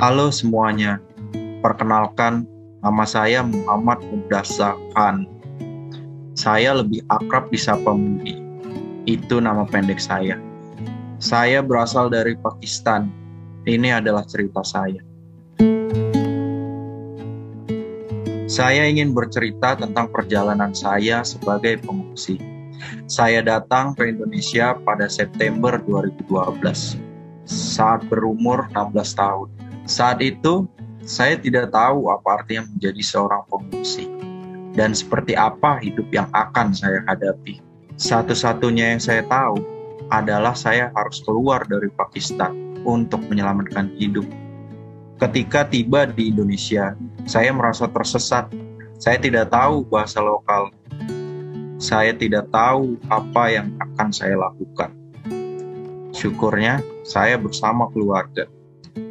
Halo semuanya, perkenalkan nama saya Muhammad Mudasa Khan. Saya lebih akrab disapa Mudi. Itu nama pendek saya. Saya berasal dari Pakistan. Ini adalah cerita saya. Saya ingin bercerita tentang perjalanan saya sebagai pengungsi. Saya datang ke Indonesia pada September 2012 saat berumur 16 tahun. Saat itu, saya tidak tahu apa artinya menjadi seorang pengungsi dan seperti apa hidup yang akan saya hadapi. Satu-satunya yang saya tahu adalah saya harus keluar dari Pakistan untuk menyelamatkan hidup. Ketika tiba di Indonesia, saya merasa tersesat. Saya tidak tahu bahasa lokal. Saya tidak tahu apa yang akan saya lakukan. Syukurnya, saya bersama keluarga.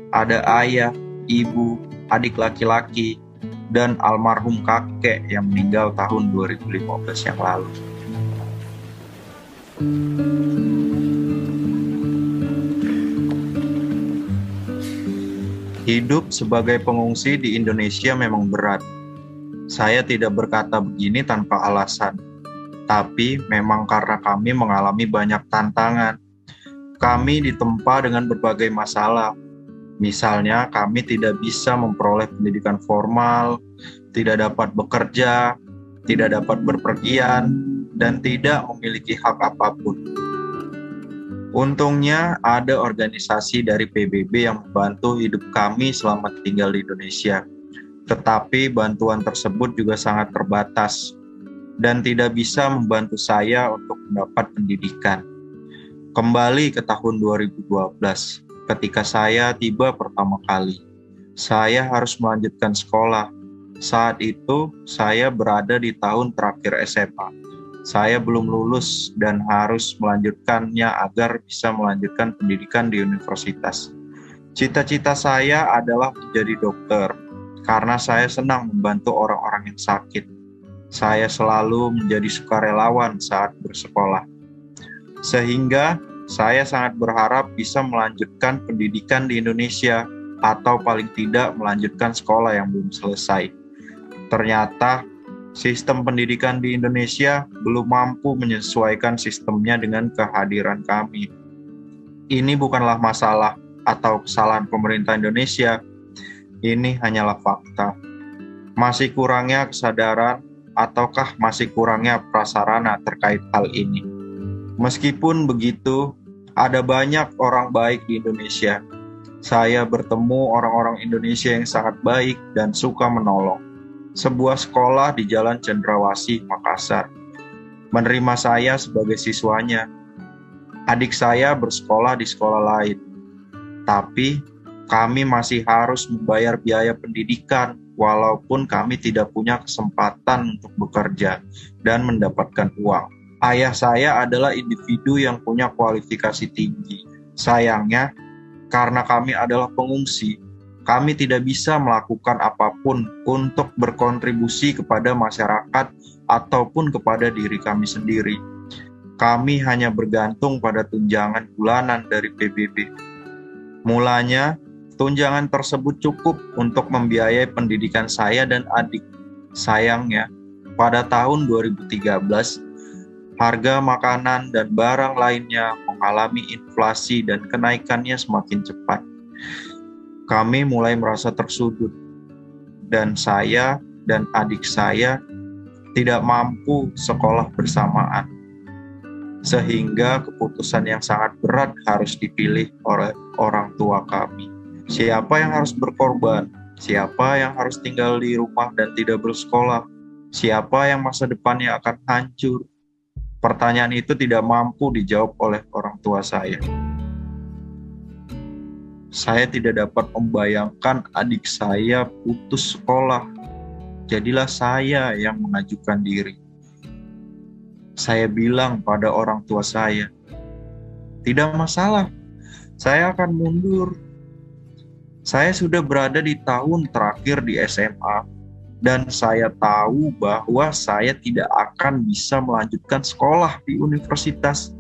Ada ayah, ibu, adik laki-laki, dan almarhum kakek yang meninggal tahun 2015 yang lalu. Hidup sebagai pengungsi di Indonesia memang berat. Saya tidak berkata begini tanpa alasan, tapi memang karena kami mengalami banyak tantangan. Kami ditempa dengan berbagai masalah. Misalnya, kami tidak bisa memperoleh pendidikan formal, tidak dapat bekerja, tidak dapat berpergian, dan tidak memiliki hak apa pun. Untungnya ada organisasi dari PBB yang membantu hidup kami selama tinggal di Indonesia. Tetapi bantuan tersebut juga sangat terbatas dan tidak bisa membantu saya untuk mendapat pendidikan. Kembali ke tahun 2012, ketika saya tiba pertama kali, saya harus melanjutkan sekolah. Saat itu, saya berada di tahun terakhir SMA saya belum lulus dan harus melanjutkannya agar bisa melanjutkan pendidikan di universitas. Cita-cita saya adalah menjadi dokter karena saya senang membantu orang-orang yang sakit. Saya selalu menjadi sukarelawan saat bersekolah. Sehingga saya sangat berharap bisa melanjutkan pendidikan di Indonesia atau paling tidak melanjutkan sekolah yang belum selesai. Ternyata sistem pendidikan di Indonesia belum mampu menyesuaikan sistemnya dengan kehadiran kami. Ini bukanlah masalah atau kesalahan pemerintah Indonesia, ini hanyalah fakta. Masih kurangnya kesadaran ataukah masih kurangnya prasarana terkait hal ini. Meskipun begitu, ada banyak orang baik di Indonesia. Saya bertemu orang-orang Indonesia yang sangat baik dan suka menolong sebuah sekolah di Jalan Cendrawasih, Makassar, menerima saya sebagai siswanya. Adik saya bersekolah di sekolah lain, tapi kami masih harus membayar biaya pendidikan walaupun kami tidak punya kesempatan untuk bekerja dan mendapatkan uang. Ayah saya adalah individu yang punya kualifikasi tinggi. Sayangnya, karena kami adalah pengungsi, kami tidak bisa melakukan apa pun untuk berkontribusi kepada masyarakat ataupun kepada diri kami sendiri. Kami hanya bergantung pada tunjangan bulanan dari PBB. Mulanya, tunjangan tersebut cukup untuk membiayai pendidikan saya dan adik. Sayangnya, pada tahun 2013, harga makanan dan barang lainnya mengalami inflasi dan kenaikannya semakin cepat kami mulai merasa tersudut, dan saya dan adik saya tidak mampu sekolah bersamaan, sehingga keputusan yang sangat berat harus dipilih oleh orang tua kami. Siapa yang harus berkorban? Siapa yang harus tinggal di rumah dan tidak bersekolah? Siapa yang masa depannya akan hancur? Pertanyaan itu tidak mampu dijawab oleh orang tua saya saya tidak dapat membayangkan adik saya putus sekolah. Jadilah saya yang mengajukan diri. Saya bilang pada orang tua saya, "Tidak masalah, saya akan mundur." Saya sudah berada di tahun terakhir di SMA, dan saya tahu bahwa saya tidak akan bisa melanjutkan sekolah di universitas.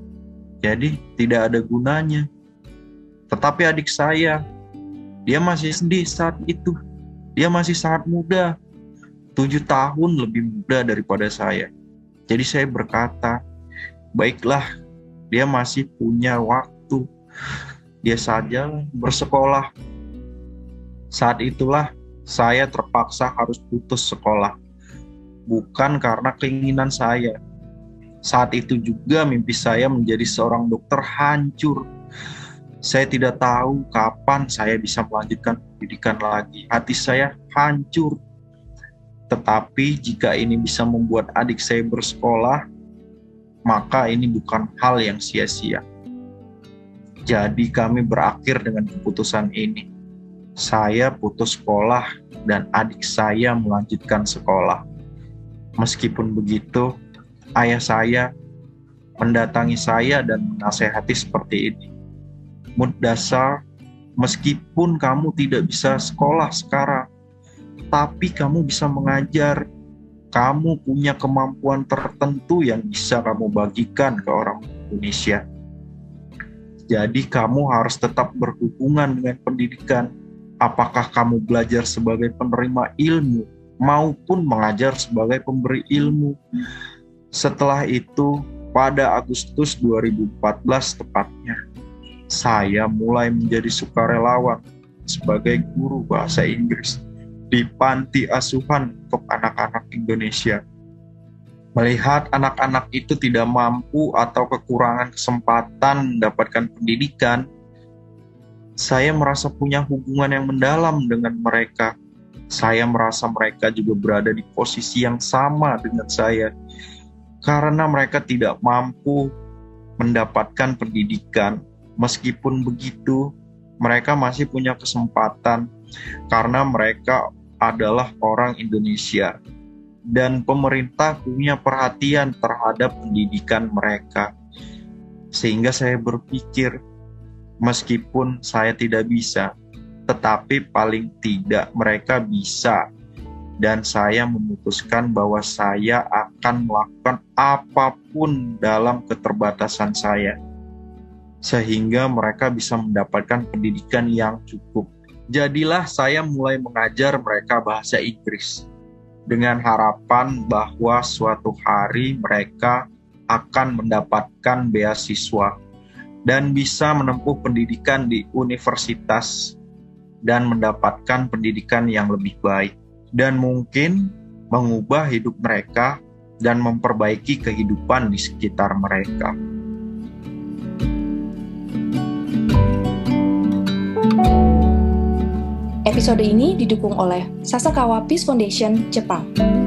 Jadi, tidak ada gunanya tetapi adik saya, Dia masih sedih saat itu. Dia masih sangat muda, tujuh tahun lebih muda daripada saya. Jadi saya berkata, baiklah, dia masih punya waktu. Dia saja bersekolah. Saat itulah saya terpaksa harus putus sekolah. Bukan karena keinginan saya. Saat itu juga mimpi saya menjadi seorang dokter hancur. Saya tidak tahu kapan saya bisa melanjutkan pendidikan lagi. Hati saya hancur tetapi jika ini bisa membuat adik saya bersekolah, maka ini bukan hal yang sia-sia. Jadi kami berakhir dengan keputusan ini. Saya putus sekolah dan adik saya melanjutkan sekolah. Meskipun begitu, ayah saya mendatangi saya dan menasehati seperti ini. Mudasar, meskipun kamu tidak bisa sekolah sekarang, tapi kamu bisa mengajar. Kamu punya kemampuan tertentu yang bisa kamu bagikan ke orang Indonesia. Jadi, kamu harus tetap berhubungan dengan pendidikan. Apakah kamu belajar sebagai penerima ilmu maupun mengajar sebagai pemberi ilmu? Setelah itu, pada Agustus 2014 tepatnya, saya mulai menjadi sukarelawan sebagai guru bahasa Inggris di panti asuhan untuk anak-anak Indonesia. Melihat anak-anak itu tidak mampu atau kekurangan kesempatan mendapatkan pendidikan, saya merasa punya hubungan yang mendalam dengan mereka. Saya merasa mereka juga berada di posisi yang sama dengan saya, karena mereka tidak mampu mendapatkan pendidikan. Meskipun begitu, mereka masih punya kesempatan karena mereka adalah orang Indonesia dan pemerintah punya perhatian terhadap pendidikan mereka. Sehingga saya berpikir meskipun saya tidak bisa, tetapi paling tidak mereka bisa. Dan saya memutuskan bahwa saya akan melakukan apa pun dalam keterbatasan saya sehingga mereka bisa mendapatkan pendidikan yang cukup. Jadilah saya mulai mengajar mereka bahasa Inggris dengan harapan bahwa suatu hari mereka akan mendapatkan beasiswa dan bisa menempuh pendidikan di universitas dan mendapatkan pendidikan yang lebih baik dan mungkin mengubah hidup mereka dan memperbaiki kehidupan di sekitar mereka. Episode ini didukung oleh Sasakawa Peace Foundation Jepang.